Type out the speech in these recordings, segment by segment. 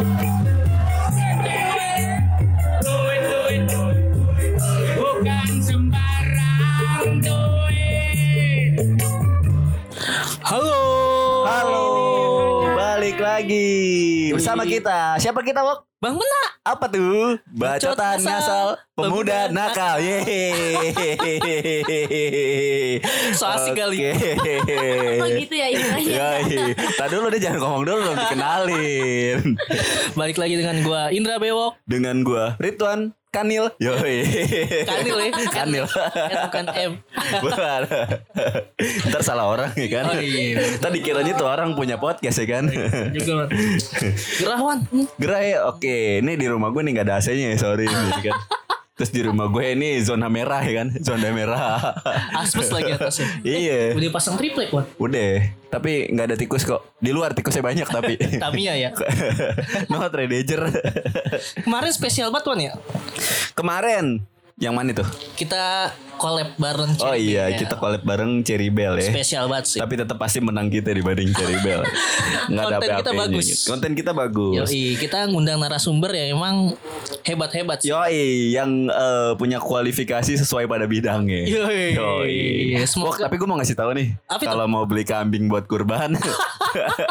Duit, duit. Bukan sembarang duit. Halo. Halo, balik lagi bersama kita. Siapa kita, Wok? Bang Mena. Apa tuh? Bacotan ngasal, pemuda pemuda nakal. Yeay. So asik kali. Oke. Oh gitu ya istilahnya. Tadi dulu dia jangan ngomong dulu dong dikenalin. Balik lagi dengan gua Indra Bewok. Dengan gua Ridwan Kanil. Yoi. Kanil ya. Kanil. Kan bukan M. Bukan. Ntar salah orang ya kan. Oh, iya. Tadi kiranya tuh orang punya podcast ya kan. Juga. Gerawan. Hmm. Gerai oke ini di rumah gue nih nggak ada AC-nya ya sorry kan. Terus di rumah gue ini zona merah ya kan, zona merah. Aspes lagi atasnya. iya. Udah pasang triplek wan. Udah, tapi nggak ada tikus kok. Di luar tikusnya banyak tapi. Tamiya ya. no Predator. Kemarin spesial banget ya. Kemarin yang mana tuh? Kita collab bareng Oh Cherry iya, Bell. kita collab bareng Cherry Bell ya. Spesial banget sih. Tapi tetap pasti menang kita dibanding Cherry Bell. Nggak ada Konten kita bagus. Konten kita bagus. Yoi, kita ngundang narasumber yang emang hebat-hebat sih. Yoi, yang eh, punya kualifikasi sesuai pada bidangnya. Yoi. Wah, Semoga- tapi gue mau ngasih tahu nih, kalau mau beli kambing buat kurban,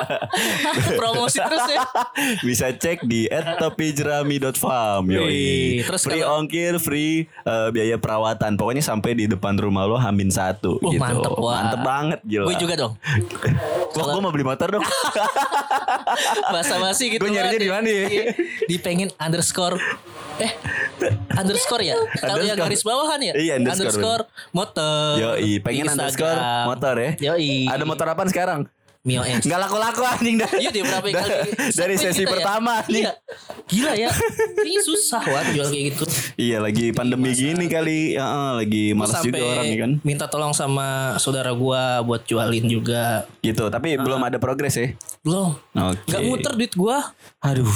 promosi terus ya. bisa cek di @topijerami.farm. Yoi. Terus free kalau- ongkir, free eh, biaya perawatan. Pokoknya sampai di depan rumah lo hamin satu Uh, gitu. mantep, wah. Mantep banget gila. Gue juga dong. Wah, gue mau beli motor dong. Bahasa basi gitu. Gua nyarinya di mana ya? Iya. Di pengen underscore eh underscore ya kalau yang Underscore. garis bawahan ya Iya, underscore. motor Yoi, pengen Instagram. underscore motor ya. Yoi. Ada motor apaan sekarang? Mio X Nggak laku-laku anjing dah. Iya dia berapa kali Dari Sampai sesi ya. pertama nih. Iya Gila ya Kayaknya susah Wan jual kayak gitu Iya lagi pandemi gini kali, ya, eh, lagi malas juga orang ya kan. minta tolong sama saudara gua buat jualin juga Gitu, tapi Ah. belum ada progres ya. Belum Oke. Gak muter duit gua Aduh,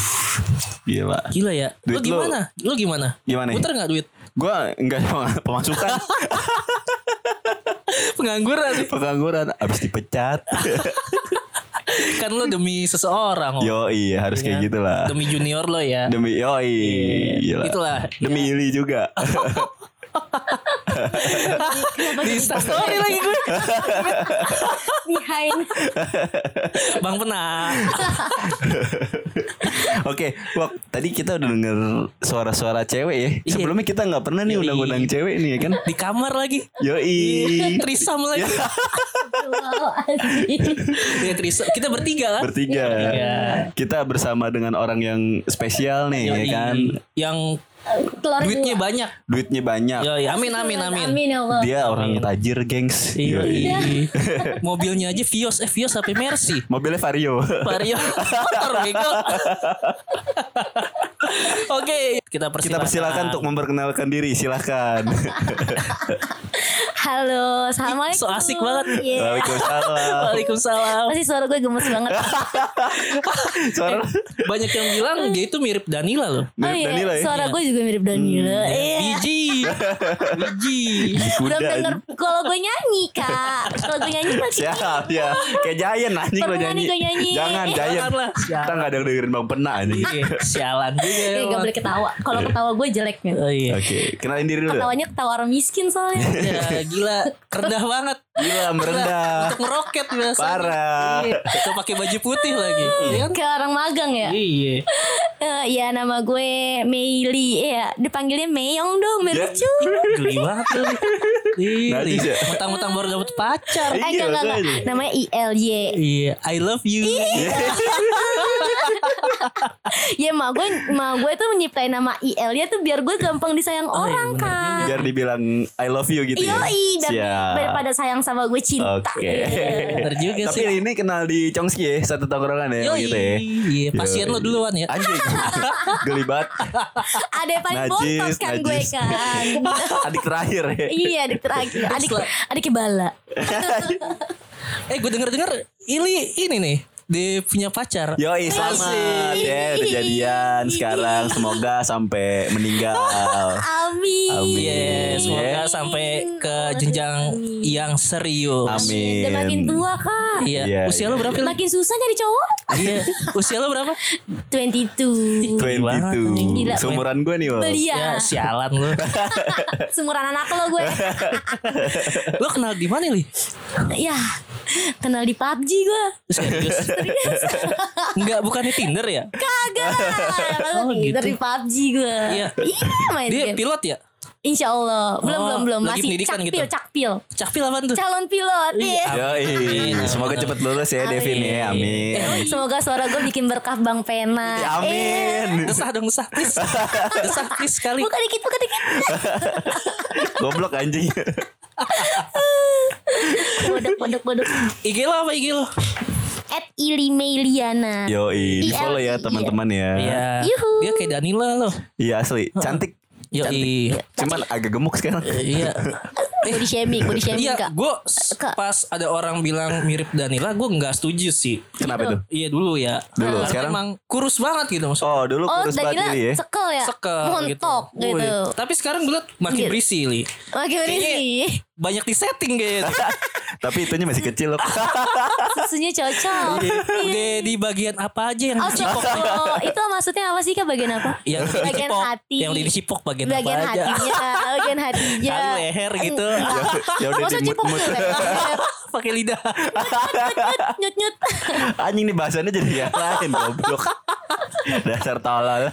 gila. Gila ya Duit Lu lu- gimana? Lu gimana? Gimana ya? Muter gak duit? Gua enggak pemasukan Pengangguran pengangguran abis dipecat. Kan lu demi seseorang oh. Yo iya harus kayak Iya. gitulah. Demi junior lo ya Demi yoi. Gila. Itulah. Demi Ili juga. Di instastory lagi gue Behind. Bang Pena Oke, Wak, tadi kita udah denger suara-suara cewek ya. Iya. Sebelumnya kita nggak pernah nih undang-undang cewek nih ya kan. Di kamar lagi Yoi. Trisam lagi. Iya trisam Kita bertiga kan Bertiga. Bertiga. Kita bersama dengan orang yang spesial nih ya Yoi. kan. Yang Telur duitnya dua. banyak Duitnya banyak. Yoi, amin amin amin Amin ya Allah. Dia orang tajir, gengs. Iya. Mobilnya aja Vios Eh Vios apa Mercy Mobilnya Vario. Vario Motor bego Oke Kita persilakan Kita persilakan untuk memperkenalkan diri, silakan. Halo, assalamualaikum. So asik banget. Iya. Waalaikumsalam. Waalaikumsalam Pasti suara gue gemes banget. Suara Banyak yang bilang dia itu mirip Danila loh oh mirip iya, Danila ya. suara gue juga mirip Danila. Iya. Biji Biji Belum Kuda. denger kalau gue nyanyi kak. Kalau gue nyanyi masih. Siap ya. Kayak Giant anjing lo Pernah nyanyi. gue nyanyi. Jangan Giant. Janganlah. Kita enggak ada yang dengerin Bang Pena anjing. Iya, Sialan juga Eh, emang. gak boleh ketawa. Kalau ketawa gue jeleknya. Oh iya Oke, kenalin diri dulu. Ketawanya ketawa orang miskin soalnya. Ya gila Rendah banget Gila merendah. Untuk meroket biasa Parah. Iya. Itu pakai baju putih lagi Iya kan? Kayak orang magang ya. Iya Eh, ya nama gue Meili ya dipanggilnya Meyong dong biar Ya. lucu Geli banget Geli ya? Iya. Mentang-mentang baru dapet pacar eh Iya, enggak enggak enggak. namanya ILY Iya I love you ya mak gue mak gue tuh menyiptain nama IL nya tuh biar gue gampang disayang Oh, orang kan Biar dibilang I love you gitu ya. Yoi dan Siap. daripada sayang sama gue cinta Oke. Bener juga Tapi sih ini kenal di Chongski ya, satu tongkrongan ya Yoi, gitu ya. iya pasien Yoi. lo duluan ya Anjing. Geli banget. ada yang paling Najis, bontot kan gue najis. kan Adik terakhir ya. iya adik terakhir adik adik bala Eh gue denger-denger Ili ini nih Dia punya pacar Yoi selamat ya udah jadian sekarang semoga sampai meninggal. Amin. Amin. Yes, semoga Ya. sampai ke jenjang yang serius. Amin. Udah makin tua kak. Iya. Iya, Usia iya. lu berapa? Li? Makin susah nyari cowok. Iya. Usia lu berapa? 22 22 Gila. Seumuran gue nih Wal Belia Ya, sialan lu. Seumuran anak lo gue lu kenal di mana, Li? Ya Kenal di PUBG gue Serius. Enggak, bukannya Tinder ya? Kagak Oh, gitu. Dari PUBG gue Iya. Iya main Dia game pilot ya? Insya Allah Belum Oh, belum belum Masih pendidikan cakpil gitu? cakpil Cakpil apaan tuh? Calon pilot Iya Yoi, semoga cepet lulus ya Devin ya, amin. Semoga suara gue bikin berkah Bang Pena Ya, Eh, amin. Desah dong, desah please. Desah please sekali. Buka dikit buka dikit Goblok anjing. Bodok bodok bodok IG lo apa IG lo? At Ili Meliana Yoi, di follow ya teman-teman ya. Iya. Yuhu. Dia kayak Danila lo. Iya asli, cantik. Yoi. Cuman agak gemuk sekarang. Iya. Body shaming Body shaming Iya, kak gue pas ada orang bilang mirip Danila, gue nggak setuju sih. Kenapa itu? Iya dulu ya. Dulu, Karena sekarang? emang kurus banget gitu maksudnya. Oh, dulu Oh kurus Danila banget ini ya. sekel ya Sekel Montok gitu, Wih, Tapi sekarang gue liat makin Gitu. berisi li. Makin berisi Banyak di setting kayaknya. Tapi itunya masih kecil loh. Susunya cocok Udah di bagian apa aja yang Oh, dicipok? oh, itu maksudnya apa sih kak bagian apa? yang bagian dicipok, hati. yang dicipok bagian, Bagian apa aja? hatinya, bagian hatinya. Kali leher gitu. ya udah Masa cipok dimut-mut. Pakai lidah. Nyut nyut. Anjing nih bahasannya jadi yang lain goblok. Dasar tolol.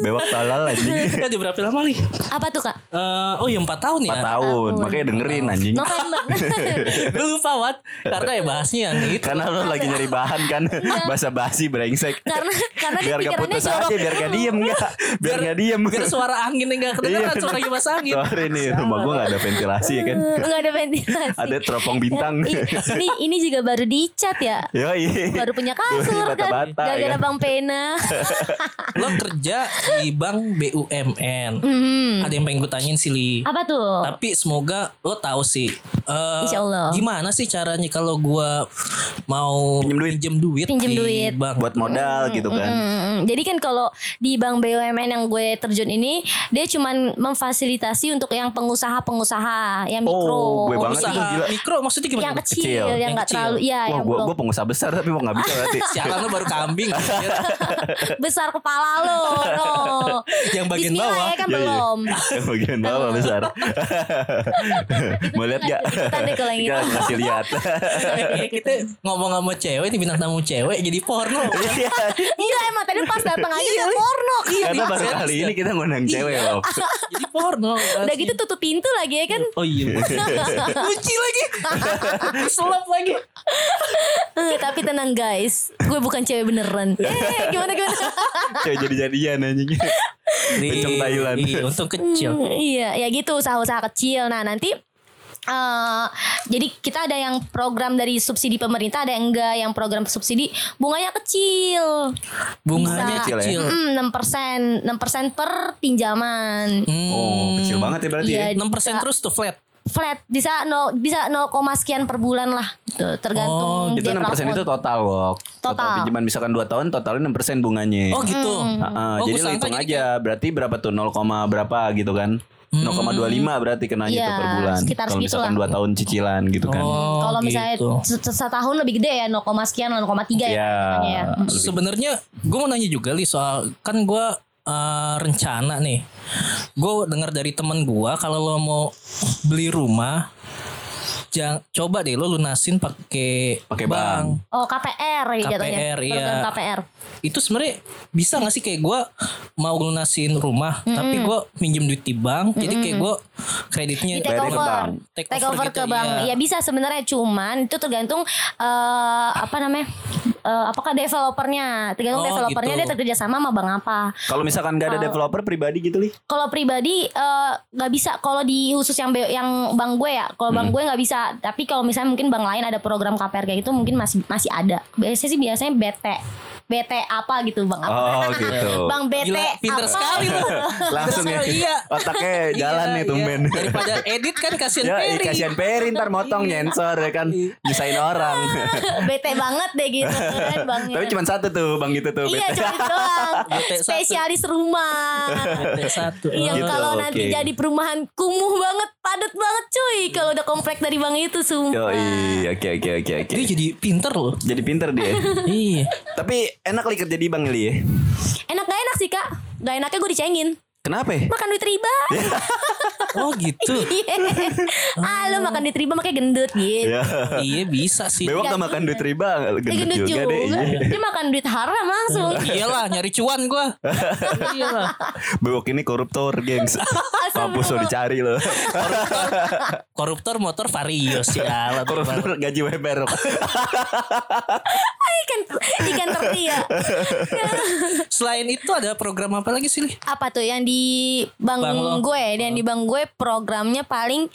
Bewak tolol anjing. Kan udah berapa lama nih? Apa tuh kak? Eh, oh ya 4 tahun ya. 4 tahun, makanya dengerin anjing. November. Gue lupa Wat Karena ya bahasnya yang itu Karena lo lagi nyari bahan kan Bahasa basi brengsek karena karena Biar gak putus jorok. aja Biar gak diem gak Biar gak diem Biar suara angin yang gak kedengeran Suara kipas angin Sorry nih rumah gue gak ada ventilasi ya kan Enggak ada ventilasi. Ada teropong bintang I- ini ini juga baru dicat ya. Yoi Baru punya kasur kan. Bata-bata, Gara-gara ya. Bang Pena. Lo kerja di bank BUMN Hmm. Ada yang pengen gue tanyain sih Li Apa tuh? Tapi semoga lo tahu sih eh, Insya Allah. Gimana sih caranya kalau gue mau Pinjem duit. pinjem duit Pinjem di duit. bank Buat modal gitu kan Mm, jadi kan kalau di bank BUMN yang gue terjun ini dia cuman memfasilitasi untuk yang pengusaha-pengusaha yang mikro, Oh, gue banget Usaha itu gila. mikro maksudnya gimana? yang kecil, Kecil. yang Yang nggak kecil. terlalu ya Wah yang gue belum gue pengusaha besar Tapi mau gak bisa berarti Sialan lo baru kambing besar kepala lo, no. Yang bagian Bismillah bawah. ya kan Iya, iya. belum. Yang bagian bawah besar Mau lihat gak? Ikutan deh kalau yang Kita itu. kasih lihat Eh, kita ngomong sama cewek nih bintang tamu cewek jadi porno. Iya. Iya emang tadi pas datang aja udah porno. Karena baru kali ya? ini kita ngundang cewek loh jadi porno. Udah gitu tutup pintu lagi ya kan. Oh iya. Kunci lagi. Selap lagi. Eh, Tapi tenang guys, gue bukan cewek beneran. Eh gimana gimana? Cewek jadi-jadian anjing Kenceng Thailand. Iya, untung kecil. Hmm, iya, ya gitu usaha-usaha kecil. Nah nanti eh jadi kita ada yang program dari subsidi pemerintah, ada yang enggak yang program subsidi bunganya kecil. Bunganya Kecil ya? kecil. enam persen, enam persen per pinjaman. Oh kecil banget ya berarti ya Iya. 6% terus tuh flat. Flat bisa no bisa 0, sekian per bulan lah, gitu, tergantung Oh, Itu 6% plafon. itu total Wok Total. pinjaman misalkan 2 tahun totalnya 6% bunganya Oh gitu. Heeh, Oh, jadi lo sangka hitung aja berarti berapa tuh 0, berapa gitu kan 0,25 berarti kenanya Iya, tuh per bulan sekitar Kalau misalkan. 2 tahun cicilan gitu kan Oh, Kalau misalnya gitu. se- setahun lebih gede ya 0, sekian 0,3 ya. Iya. ya. Mm. Sebenarnya gue mau nanya juga li soal kan gue eh, rencana nih. Gue dengar dari temen gue kalau lo mau beli rumah jangan coba deh lo lunasin pakai Pakai bank. Oh KPR ya jatuhnya. KPR, iya. Program KPR. itu sebenarnya bisa gak sih kayak gue mau lunasin rumah tapi gue minjem duit di bank jadi kayak gue kreditnya Di take over. Take Take over over gitu, ke bank. iya. Ya bisa sebenarnya cuman itu tergantung eh apa namanya? eh, apakah developernya? Tergantung Oh, developernya gitu. dia kerja sama sama bank apa. Kalau misalkan gak ada developer pribadi gitu li Kalau pribadi eh, nggak bisa. Kalau di khusus yang be- yang bank gue ya, kalau bank gue nggak bisa. Tapi kalau misalnya mungkin bank lain ada program KPR kayak gitu mungkin masih masih ada. Biasanya sih biasanya BT. BT apa gitu bang apa Oh gitu. bang BT Gila, pinter apa? sekali lu. Langsung ya. Iya. Otaknya jalan Iya, nih iya. tumben. Daripada edit kan kasihan Ya, Peri. kasihan Peri ntar motong nyensor ya kan. Nyusahin orang. BT banget deh gitu kan bang Tapi cuma satu tuh Bang itu tuh. Iya bete. cuma itu doang BT. Spesialis rumah BT satu. Iya Gitu, kalau oke. nanti jadi perumahan kumuh banget padat banget cuy kalau udah komplek dari bang itu sumpah. Yoi, oke oke oke oke. Dia jadi pinter loh. Jadi pinter dia. iya. Tapi enak li kerja di Bang Li ya. Enak gak enak sih kak? Gak enaknya gue dicengin Kenapa? Makan duit riba Oh gitu. Iya Ah lo makan duit riba makanya gendut gitu Ya. iya bisa sih. Bewok gak makan duit riba gendut gendut juga juga, deh. Iya. Dia makan duit haram langsung Iyalah nyari cuan gua. Iyalah. Bewok ini koruptor, gengs. Mampus lo dicari lo. Koruptor motor Vario ya. koruptor gaji WPR. Ikan ikan teri ya Selain itu ada program apa lagi sih? Apa tuh yang di bank, Bank lo. gue Yang di bank gue programnya paling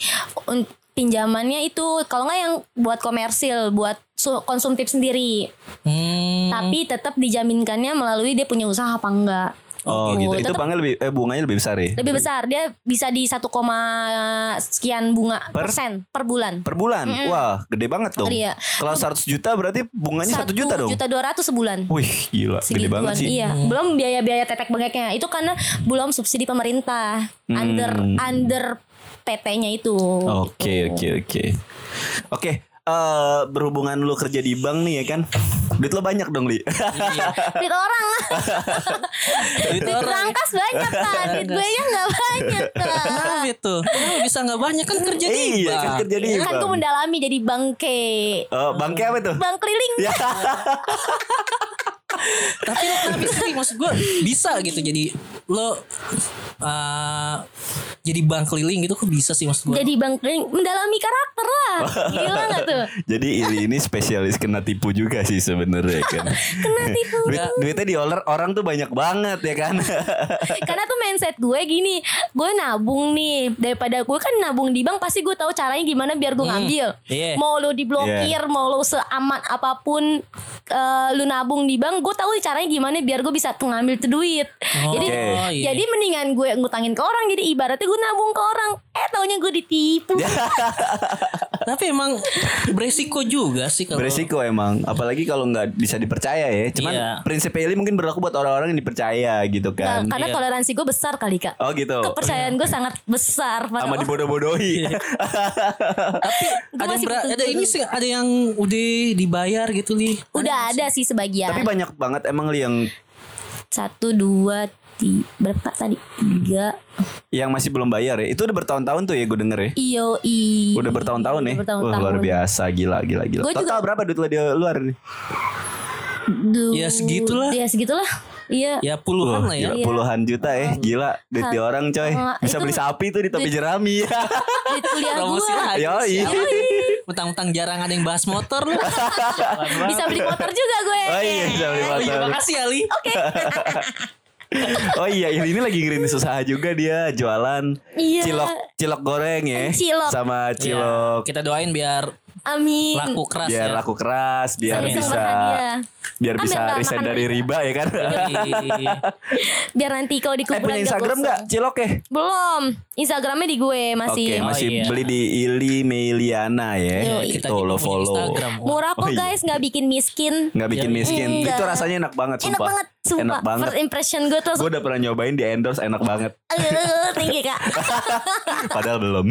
Pinjamannya itu Kalau nggak yang buat komersil Buat su- konsumtif sendiri Hmm. Tapi tetap dijaminkannya melalui dia punya usaha apa enggak Oh gitu. Itu Tetap bangnya lebih eh bunganya lebih besar ya? lebih besar dia bisa di 1, sekian bunga Per? persen per bulan Per bulan? Wah, gede banget dong. Iya. Kalau 100 juta berarti bunganya 1 juta dong. juta dua ratus sebulan Wih, gila, gede banget Segituan, sih. Iya, belum biaya-biaya tetek bengeknya. Itu karena belum subsidi pemerintah. Hmm. Under under PT-nya itu. Oke, oke, oke. Oke, eh berhubungan lu kerja di bank nih ya kan? Duit lo banyak dong, Li. Duit orang lah. Duit Duit rangkas banyak kan. Duit gue nya nggak banyak kan. Kenapa itu? Kenapa bisa nggak banyak kan kerja di Iya, bank. kan kerja di Kan gue bank. mendalami jadi bangke. Oh, bangke apa tuh? Bank keliling. Ya. Tapi lo kenapa sih maksud gue bisa gitu jadi lo uh, jadi bank keliling gitu kok bisa sih maksud gue? Jadi bank keliling mendalami karakter lah. Gila gak tuh? Jadi Ili ini spesialis kena tipu juga sih sebenarnya kan. Kena tipu. Duit, duitnya dioler orang tuh banyak banget ya kan. Karena tuh mindset gue gini Gue nabung nih Daripada gue kan nabung di bank Pasti gue tahu caranya gimana biar gue ngambil iya. Mau lo diblokir Mau lo seaman apa pun eh, Lu nabung di bank Gue tahu caranya gimana Biar gue bisa ngambil tuh duit Jadi Oke. Oh, iya. jadi mendingan gue ngutangin ke orang Jadi ibaratnya gue nabung ke orang Eh taunya gue ditipu. Tapi emang beresiko juga sih kalau Beresiko emang, apalagi kalau nggak bisa dipercaya ya. Cuman Iya. prinsip Ili mungkin berlaku buat orang-orang yang dipercaya gitu Nah, kan. Karena Iya. toleransi gue besar kali kak Oh gitu. Kepercayaan gue sangat besar pada Sama dibodoh-bodohi. Tapi Gua ada yang ada ini sih ada yang udah dibayar gitu nih. Udah ada sih sebagian Tapi banyak banget emang Li yang Satu dua tiga Berapa tadi? Tiga yang masih belum bayar ya. Itu udah bertahun-tahun tuh ya gue denger ya. Iyo i. Udah bertahun-tahun ya. Udah Wah, luar biasa, gila gila gila. Gua Total juga- berapa duit lo di luar nih? Du- Ya, segitulah. Ya segitulah. Iya. Ya puluhan lah ya. Gila, puluhan juta ya, gila duit di orang coy. Bisa itu beli sapi tuh di topi duit- jerami. Duit kuliah Promosi gua. Yoi. Utang-utang jarang ada yang bahas motor lu. Bisa beli motor juga gue. Oh iya, bisa beli Oh iya, motor. makasih Ali. Oke. Oh iya, ini lagi ngerintis usaha juga dia jualan Iya. cilok cilok goreng ya. Cilok. Sama Ya, cilok kita doain biar Amin. laku keras biar ya. laku keras, biar Saya bisa biar Kan bisa makan dari riba ya kan. Yoi. Biar nanti kalau di eh kuburan punya nggak Instagram nggak cilok ya? Belum. Instagramnya di gue Oke, masih. masih Oh, iya. beli di Ili Meliana ya. Kita Tuh juga lo follow. Instagram. Murah kok Oh, iya. guys, nggak bikin miskin. Nggak bikin Iya. miskin. Enggak. Itu rasanya enak banget Enak sumpah. banget, sumpah. Enak banget. First impression gue tuh. Gue udah pernah nyobain di endorse enak banget. Tinggi kak. Padahal belum.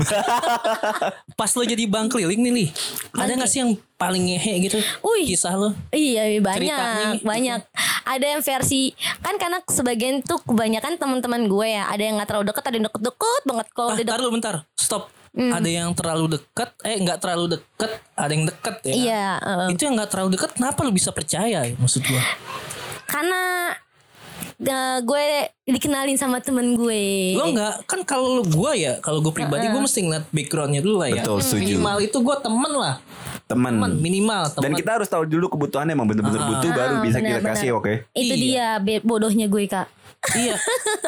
Pas lo jadi bank keliling nih, Li. Ada gak sih yang paling ngehe gitu? Wih. Kisah lo. Iya Ceritanya banyak gitu. banyak. Ada yang versi kan karena sebagian tuh kebanyakan teman-teman gue ya ada yang nggak terlalu deket ada yang deket-deket banget kalau Ah, udah bentar deket. lu bentar. Stop. Hmm. Ada yang terlalu dekat, eh nggak terlalu dekat, ada yang dekat ya. kan? Iya, heeh. Itu yang nggak terlalu dekat, kenapa lu bisa percaya ya maksud gua? karena eh, gue dikenalin sama temen gue. Gua nggak kan kalau lu gua ya, kalau gua pribadi gua mesti ngeliat backgroundnya dulu lah ya. Betul, setuju. Minimal itu gua temen lah. Teman. Teman minimal Dan teman. kita harus tahu dulu kebutuhannya emang bener-bener butuh baru bisa kita benar, kasih oke. Itu Iya. dia bodohnya gue kak. Iya.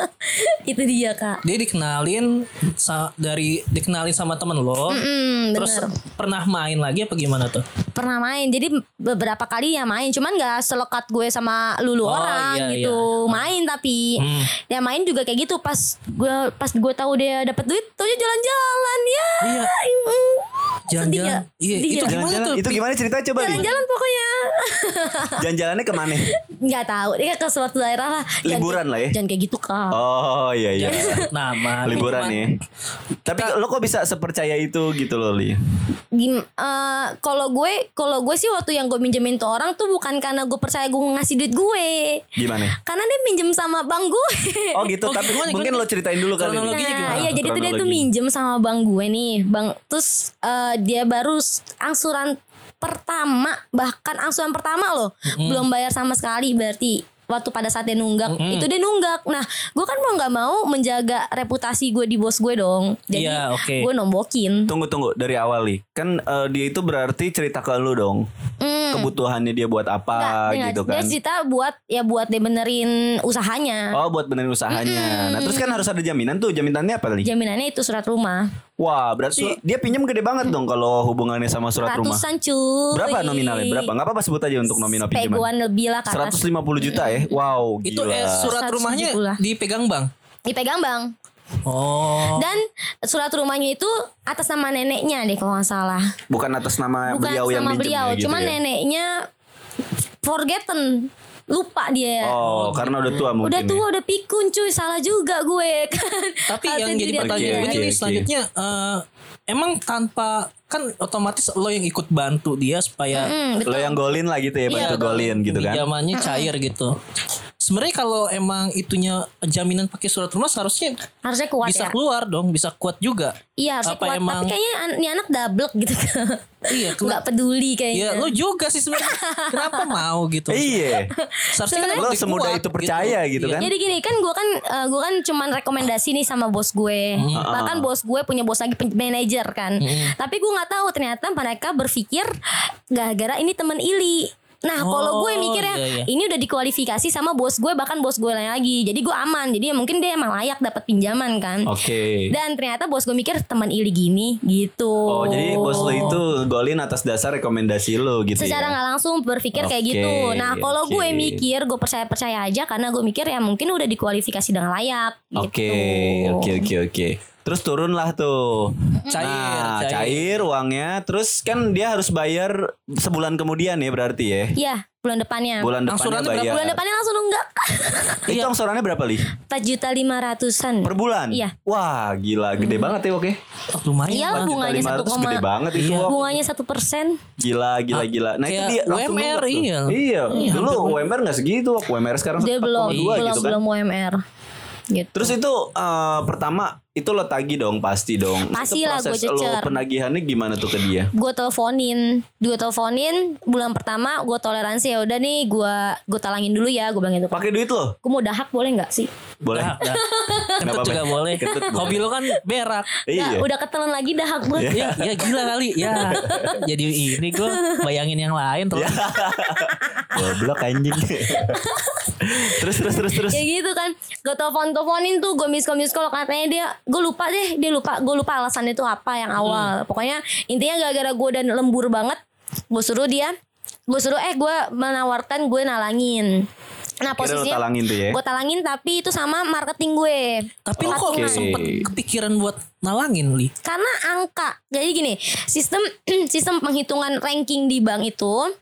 Itu dia kak. Dia dikenalin sa- dari dikenalin sama temen lo. Hmm, Terus bener. pernah main lagi apa gimana tuh? pernah main jadi beberapa kali ya main cuman nggak selekat gue sama lulu Oh, orang iya, gitu main tapi Hmm. ya main juga kayak gitu pas gue pas gue tahu dia dapat duit taunya jalan-jalan ya Iya. Mm. Sedih Jalan-jalan. ya? Iya, Sedih itu ya? gimana Jalan-jalan tuh? itu gimana ceritanya coba jalan-jalan pokoknya Jalan-jalannya ke mana? nggak tahu dia ke suatu daerah lah Jangan Liburan lah ya? jangan kayak gitu kak Oh iya iya. Nama Liburan nih. Tapi lo kok bisa sepercaya itu gitu loh Li? Gim, eh, kalau gue kalau gue sih waktu yang gue minjemin tuh orang tuh bukan karena gue percaya gue ngasih duit gue Gimana? karena dia minjem sama bang gue Oh gitu. Oh, Tapi gimana, mungkin gimana? lo ceritain dulu kali. Kronologinya Nah, gimana? iya jadi tuh dia tuh minjem sama bang gue nih, bang. Terus eh, dia baru angsuran pertama, bahkan angsuran pertama loh, belum bayar sama sekali berarti waktu pada saat dia nunggak itu dia nunggak. Nah, gue kan mau nggak mau menjaga reputasi gue di bos gue dong. Jadi Iya, oke. gue nombokin. Tunggu tunggu dari awal Li. Kan eh, dia itu berarti cerita ke lu dong. Hmm. Kebutuhannya dia buat apa Nggak, gitu nggak- Dia kan. cerita buat ya buat dia benerin usahanya. Oh buat benerin usahanya. Nah terus kan harus ada jaminan tuh. Jaminannya apa Li? Jaminannya itu surat rumah. Wah berarti dia pinjam gede banget dong kalau hubungannya sama surat rumah. Ratusan cuy. Berapa nominalnya? Berapa? Nggak apa-apa sebut aja untuk nominal pinjaman. Peguan lebih lah atas. 150 juta ya. Wow Itu gila. eh, surat 170 rumahnya dipegang bang. Dipegang bang. Oh. Dan surat rumahnya itu atas nama neneknya deh kalau nggak salah. Bukan atas nama Bukan beliau yang sama minjem beliau, ya, gitu cuman ya? neneknya forgotten. Lupa dia. Oh karena udah tua mungkin udah ya. tua udah pikun cuy, salah juga gue kan. Tapi yang jadi pertanyaan nih oke. selanjutnya eh, emang tanpa kan otomatis lo yang ikut bantu dia supaya betul. Lo yang golin lah gitu ya, bantu betul. golin gitu kan. pinjamannya cair gitu. Sebenarnya kalau emang itunya jaminan pakai surat rumah seharusnya Harusnya kuat bisa ya. keluar dong, bisa kuat juga. Iya harusnya Apa kuat. emang- Tapi kayaknya an- ini anak double gitu. Iya, kena- Nggak peduli kayaknya. Ya lo juga sih sebenarnya. Kenapa mau gitu? Iya. Seharusnya kan Lo semudah kuat itu percaya gitu Iya. kan. Jadi gini kan gue kan eh, gue kan cuman rekomendasi nih sama bos gue. Hmm. Bahkan bos gue punya bos lagi manajer kan. Tapi gue nggak tahu ternyata mereka berpikir gara-gara ini teman Ili. Nah kalau gue Oh, mikirnya iya, iya. ini udah dikualifikasi sama bos gue bahkan bos gue lain lagi. Jadi gue aman. Jadi ya mungkin dia emang layak dapat pinjaman kan. Oke. Dan ternyata bos gue mikir teman Ili gini gitu. Oh jadi bos lo itu golin atas dasar rekomendasi lo gitu secara ya. nggak langsung berpikir kayak Oke, gitu. Nah kalau oke. gue mikir gue percaya percaya aja karena gue mikir ya mungkin udah dikualifikasi dengan layak. Oke, gitu. oke, oke, oke. Terus turun lah tuh. Cair, nah, cair. cair uangnya. Terus kan dia harus bayar sebulan kemudian ya berarti ya. Iya bulan depannya. Bulan depannya berapa? bayar. Bulan depannya langsung nunggak. Itu angsurannya berapa li? Empat juta lima ratusan. Per bulan? Iya. Wah gila gede banget ya oke. Oh, lumayan Iya bunganya satu 500 koma. gede banget itu. Wak. Bunganya satu persen. Gila, gila, gila. Nah itu dia langsung UMR, iya. Iya. Iya, Dulu UMR nggak segitu. UMR sekarang Dia 4,2 belum belum gitu kan. belum UMR. Gitu. Terus itu eh, pertama itu lo tagih dong pasti dong. Pasti Itu lah, gua proses lo cecer. penagihannya gimana tuh ke dia? gue teleponin gue teleponin bulan pertama gue toleransi ya udah nih gue gue talangin dulu ya gue bilang gitu Pakai duit lo? gue mau dahak boleh nggak sih Boleh. Dah, dah. Kentut apa-apa. juga boleh. Kentut. Hobi lo kan berak. Iya. Udah ketelan lagi dahak gue Ya, ya gila kali. Ya. Jadi ini gue bayangin yang lain terus. Ya. Goblok anjing. terus terus terus terus. ya gitu kan gue telepon teleponin tuh gue miss call miss call katanya dia gue lupa deh dia lupa gue lupa alasan itu apa yang awal pokoknya intinya gara-gara gue dan lembur banget gue suruh dia gue suruh eh gue menawarkan gue nalangin nah Akhirnya posisinya talangin tuh ya? gue talangin tapi itu sama marketing gue Tapi lo kok Oke. sempet kepikiran buat nalangin li? karena angka jadi gini sistem sistem penghitungan ranking di bank itu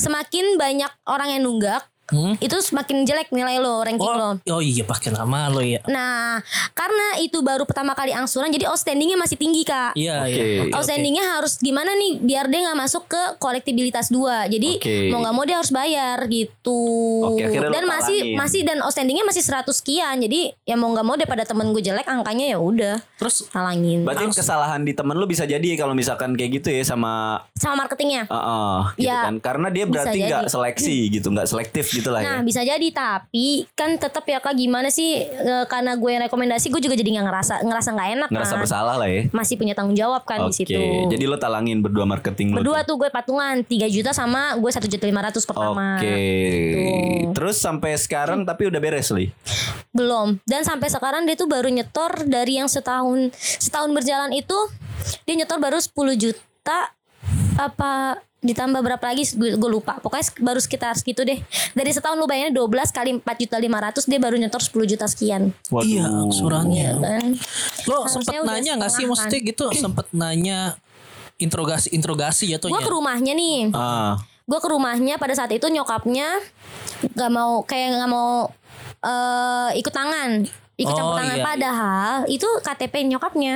semakin banyak orang yang nunggak Hmm? itu semakin jelek nilai lo ranking lo Oh, oh iya pakai nama lo ya. Nah, karena itu baru pertama kali angsuran, jadi outstandingnya masih tinggi kak. Iya, iya. Outstandingnya harus gimana nih biar dia nggak masuk ke kolektibilitas dua. Jadi Oke. mau nggak mau dia harus bayar gitu. Lo dan masih talangin. masih dan outstandingnya masih 100 sekian. Jadi ya mau nggak mau daripada temen gue jelek angkanya ya udah Terus talangin. Berarti kesalahan di temen lu bisa jadi kalau misalkan kayak gitu ya sama Sama marketingnya. Heeh, gitu Ya, kan. Karena dia berarti nggak seleksi gitu, nggak selektif gitu lah Nah ya. bisa jadi tapi kan tetap ya kak gimana sih e, karena gue yang rekomendasi gue juga jadi nggak ngerasa ngerasa nggak enak Ngerasa kan. bersalah lah ya. Masih punya tanggung jawab kan di Oke, situ. jadi lo talangin berdua marketing lo. Berdua tuh. tuh gue patungan 3 juta sama gue satu juta lima ratus pertama. Oke. Gitu. Terus sampai sekarang tapi udah beres li. Belum. Dan sampai sekarang dia tuh baru nyetor dari yang setahun setahun berjalan itu dia nyetor baru 10 juta apa ditambah berapa lagi? Gue, gue lupa. Pokoknya baru sekitar segitu deh. Dari setahun lu bayarnya 12 kali 4 juta 500 dia baru nyetor 10 juta sekian. Iya, angsurannya. kan? Lo Harusnya sempet nanya nggak sih? Maksudnya gitu sempet nanya interogasi interogasi gue jatuhnya. ke rumahnya nih. Ah, gue ke rumahnya pada saat itu nyokapnya nggak mau kayak nggak mau eh ikut tangan ikut campur Oh, tangan iya. padahal itu KTP nyokapnya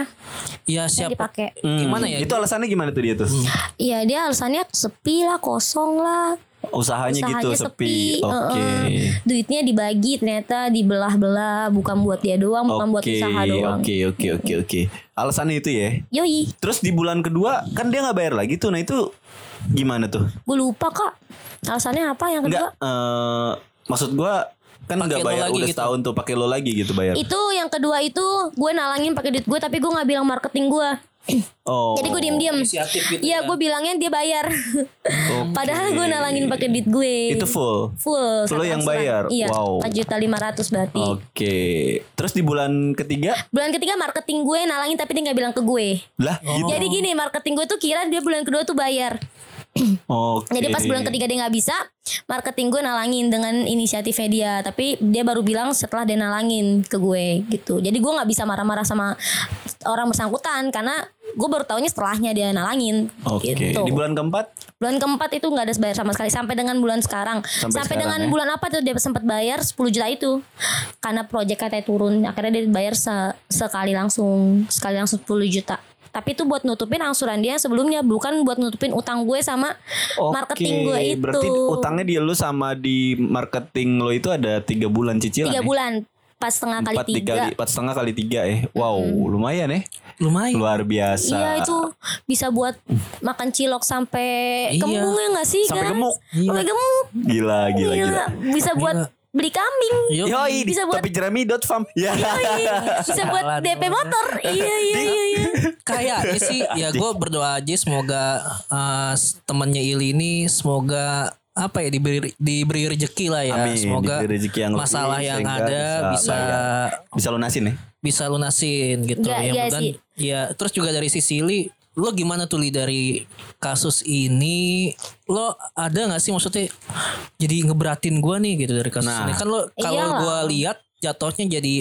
Iya yang siapa? dipakai hmm. Gimana ya? Itu alasannya gimana tuh dia tuh? Iya dia alasannya sepi lah kosong lah Usahanya, gitu Usahanya sepi. Oke. heeh. Duitnya dibagi ternyata dibelah-belah bukan buat dia doang bukan buat usaha doang oke, oke, oke, oke. Alasannya itu ya. Yoi Terus di bulan kedua kan dia nggak bayar lagi tuh. Nah itu gimana tuh? gue lupa kak alasannya apa yang kedua Enggak. eh maksud gua kan nggak bayar lagi udah gitu. setahun tuh pakai lo lagi gitu bayar. itu yang kedua itu gue nalangin pakai duit gue tapi gue nggak bilang marketing gue Oh. jadi gue diem diem Inisiatif gitu iya ya. gue bilangnya dia bayar Oke. padahal gue nalangin pakai duit gue Itu full. full satu yang bayar? iya Wow. empat juta lima ratus berarti Oke. Terus di bulan ketiga bulan ketiga marketing gue nalangin tapi dia nggak bilang ke gue lah gitu. jadi gini marketing gue tuh kira dia bulan kedua tuh bayar Oke. Jadi pas bulan ketiga dia nggak bisa, marketing gue nalangin dengan inisiatifnya dia. Tapi dia baru bilang setelah dia nalangin ke gue gitu. Jadi gue nggak bisa marah-marah sama orang bersangkutan karena gue baru taunya setelahnya dia nalangin Oke. gitu. Di bulan keempat Bulan keempat itu nggak ada bayar sama sekali sampai dengan bulan sekarang. Sampai Sampai, sekarang dengan ya. bulan apa tuh dia sempat bayar 10 juta itu. Karena proyek katanya turun, akhirnya dia bayar se- sekali langsung, sekali langsung 10 juta. Tapi itu buat nutupin angsuran dia sebelumnya bukan buat nutupin utang gue sama marketing gue itu. Berarti utangnya di lu sama di marketing lo itu ada tiga bulan cicilan. tiga ya? bulan pas setengah kali Empat tiga. empat setengah kali tiga ya. Wow, lumayan ya. Lumayan. Luar biasa. Iya itu bisa buat makan cilok sampai Iya. kembung ya nggak sih? Sampai guys? gemuk. Sampai gemuk. Gila, gila, gila. Bisa buat Gila. Beli kambing. Yo, Yoi, Bisa buat- topijerami.farm. Ya. Bisa buat DP motor. Iya iya iya. iya. kayaknya sih ya gue berdoa aja semoga uh, temannya Ili ini semoga apa ya diberi diberi rezeki lah ya Amin, semoga diberi rezeki yang lebih masalah yang sehingga ada bisa bisa. Bisa lunasin ya. bisa lunasin gitu Iya, ya iya mudah sih. ya terus juga dari sisi Li lo gimana tuh Li dari kasus ini? Lo ada nggak sih maksudnya jadi ngeberatin gua nih gitu dari kasus Nah. ini? Kan lo kalau Iyalah. gua lihat jatuhnya jadi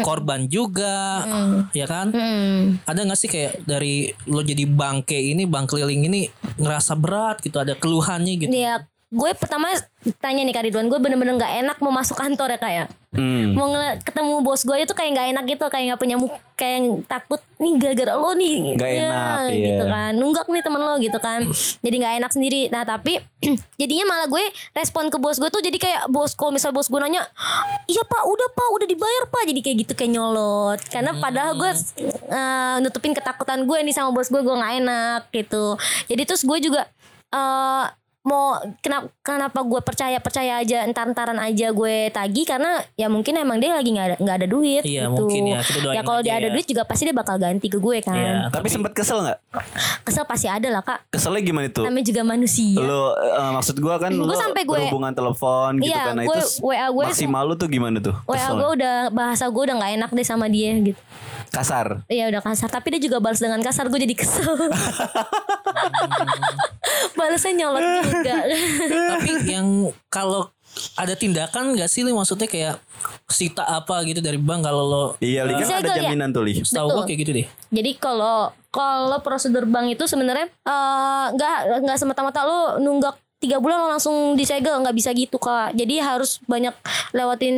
korban juga ya kan? Hmm. ada nggak sih kayak dari lo jadi bangke ini bang keliling ini ngerasa berat gitu ada keluhannya gitu? Ya gue pertama tanya nih Kak Ridwan Gue bener-bener gak enak mau masuk kantor ya Kak ya Hmm. Mau ketemu bos gue itu kayak gak enak gitu Kayak gak punya muka Kayak yang takut Nih gara-gara lo nih. Nggak Ya, enak, gitu iya. kan. Nunggak nih temen lo gitu kan. Jadi gak enak sendiri. Nah tapi Jadinya malah gue Respon ke bos gue tuh Jadi kayak bos Kalau misal bos gue nanya Iya pak udah pak Udah dibayar pak. Jadi kayak gitu kayak nyolot. Karena padahal gue eh, Nutupin ketakutan gue nih sama bos gue Gue gak enak gitu. Jadi terus gue juga eh mau kenapa kenapa gue percaya percaya aja entar entaran aja gue tagih karena ya mungkin emang dia lagi nggak ada nggak ada duit Iya, gitu mungkin ya. Kita ya kalau dia ada ya. duit juga pasti dia bakal ganti ke gue kan Iya. Tapi sempat kesel nggak? kesel pasti ada lah kak Keselnya gimana itu? namanya juga manusia Lo eh, maksud gua kan lo sampai gue- berhubungan telepon gitu Iya, kan. Nah, gue- itu WA gue- maksimal lu tuh gimana tuh? wa gue udah bahasa gue udah nggak enak deh sama dia gitu Kasar. Iya udah kasar Tapi dia juga balas dengan kasar Gue jadi kesel Balasnya nyolot juga tapi yang kalau ada tindakan nggak sih Li maksudnya kayak sita apa gitu dari bank kalau lo Iya, Li kan ada gak ya? jaminan tuh, Li. Betul. gue kayak gitu deh Jadi kalau kalau prosedur bank itu sebenarnya eh, nggak nggak semata-mata lo nunggak tiga bulan lo langsung disegel nggak bisa gitu kak. Jadi harus banyak lewatin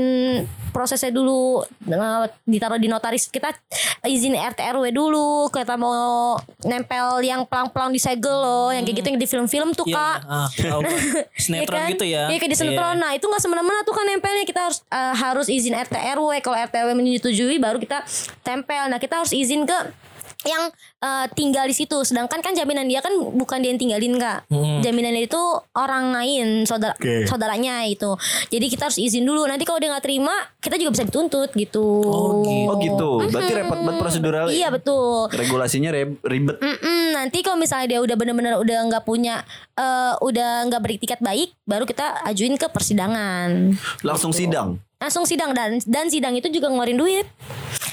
prosesnya dulu eh, ditaruh di notaris kita izin RT RW dulu kita mau nempel yang pelang-pelang disegel loh yang kayak gitu yang di film-film tuh Iya, kak. ah, tahu gua. sinetron Iya kan? gitu ya Iya kayak di sinetron. Nah itu nggak semena-mena tuh kan nempelnya kita harus eh, harus izin RT RW. Kalau RT RW menyetujui baru kita tempel. Nah kita harus izin ke yang eh, tinggal di situ sedangkan kan jaminan dia kan bukan dia yang tinggalin kak Mm-mm. jaminan dia itu orang lain saudara Oke. saudaranya itu jadi kita harus izin dulu nanti kalau dia nggak terima kita juga bisa dituntut gitu Oh, gitu. Oh gitu. Berarti repot banget prosedural. iya betul Regulasinya re- ribet. Mm-mm, nanti kalau misalnya dia udah bener-bener udah nggak punya eh, udah nggak beritikat baik baru kita ajuin ke persidangan Langsung sidang. langsung sidang dan dan sidang itu juga ngeluarin duit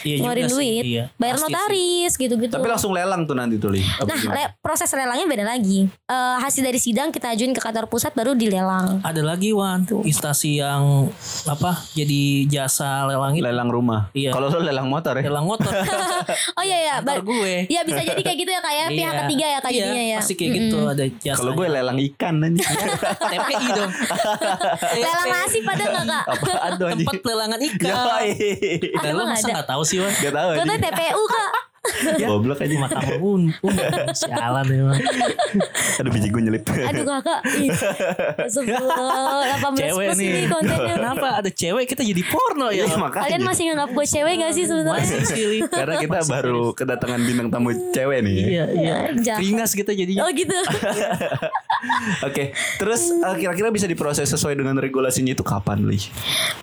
Iya juga ngeluarin sih, duit iya. bayar Pasti notaris gitu-gitu Tapi langsung lelang tuh nanti tuh Li. Nah, le- proses lelangnya beda lagi. Eh, hasil dari sidang kita ajuin ke kantor pusat baru dilelang. Ada lagi Wan Instansi yang Apa Jadi jasa lelang itu lelang rumah. Iya. Kalau lo lelang motor ya. Lelang motor Oh iya ya, Kantor gue Iya bisa jadi kayak gitu ya kayak pihak Iya. ketiga ya kayak Iya, jadinya ya. Pasti kayak gitu Ada jasa Kalau gue lelang ikan aja. TPI dong Lelang nasi pada nggak kak? Apaan tuh? Tempat pelelangan ikan Yoi. Dan lo Emang masa tahu sih Wan Gak tau Gue tuh TPU kak. Goblok aja. Mata pun Sialan emang Aduh biji gue nyelip. Aduh kakak. Sebelum 18 Cewek plus nih ini kontennya. Kenapa ada cewek kita jadi porno ya Iya makanya. Kalian masih nganggap gue cewek gak sih sebenarnya? Masih sih. Karena kita baru kedatangan bintang tamu cewek nih. Iya iya Jahat. Ringas kita jadinya Oh gitu. Oke, terus eh, kira-kira bisa diproses sesuai dengan regulasinya itu kapan, Li?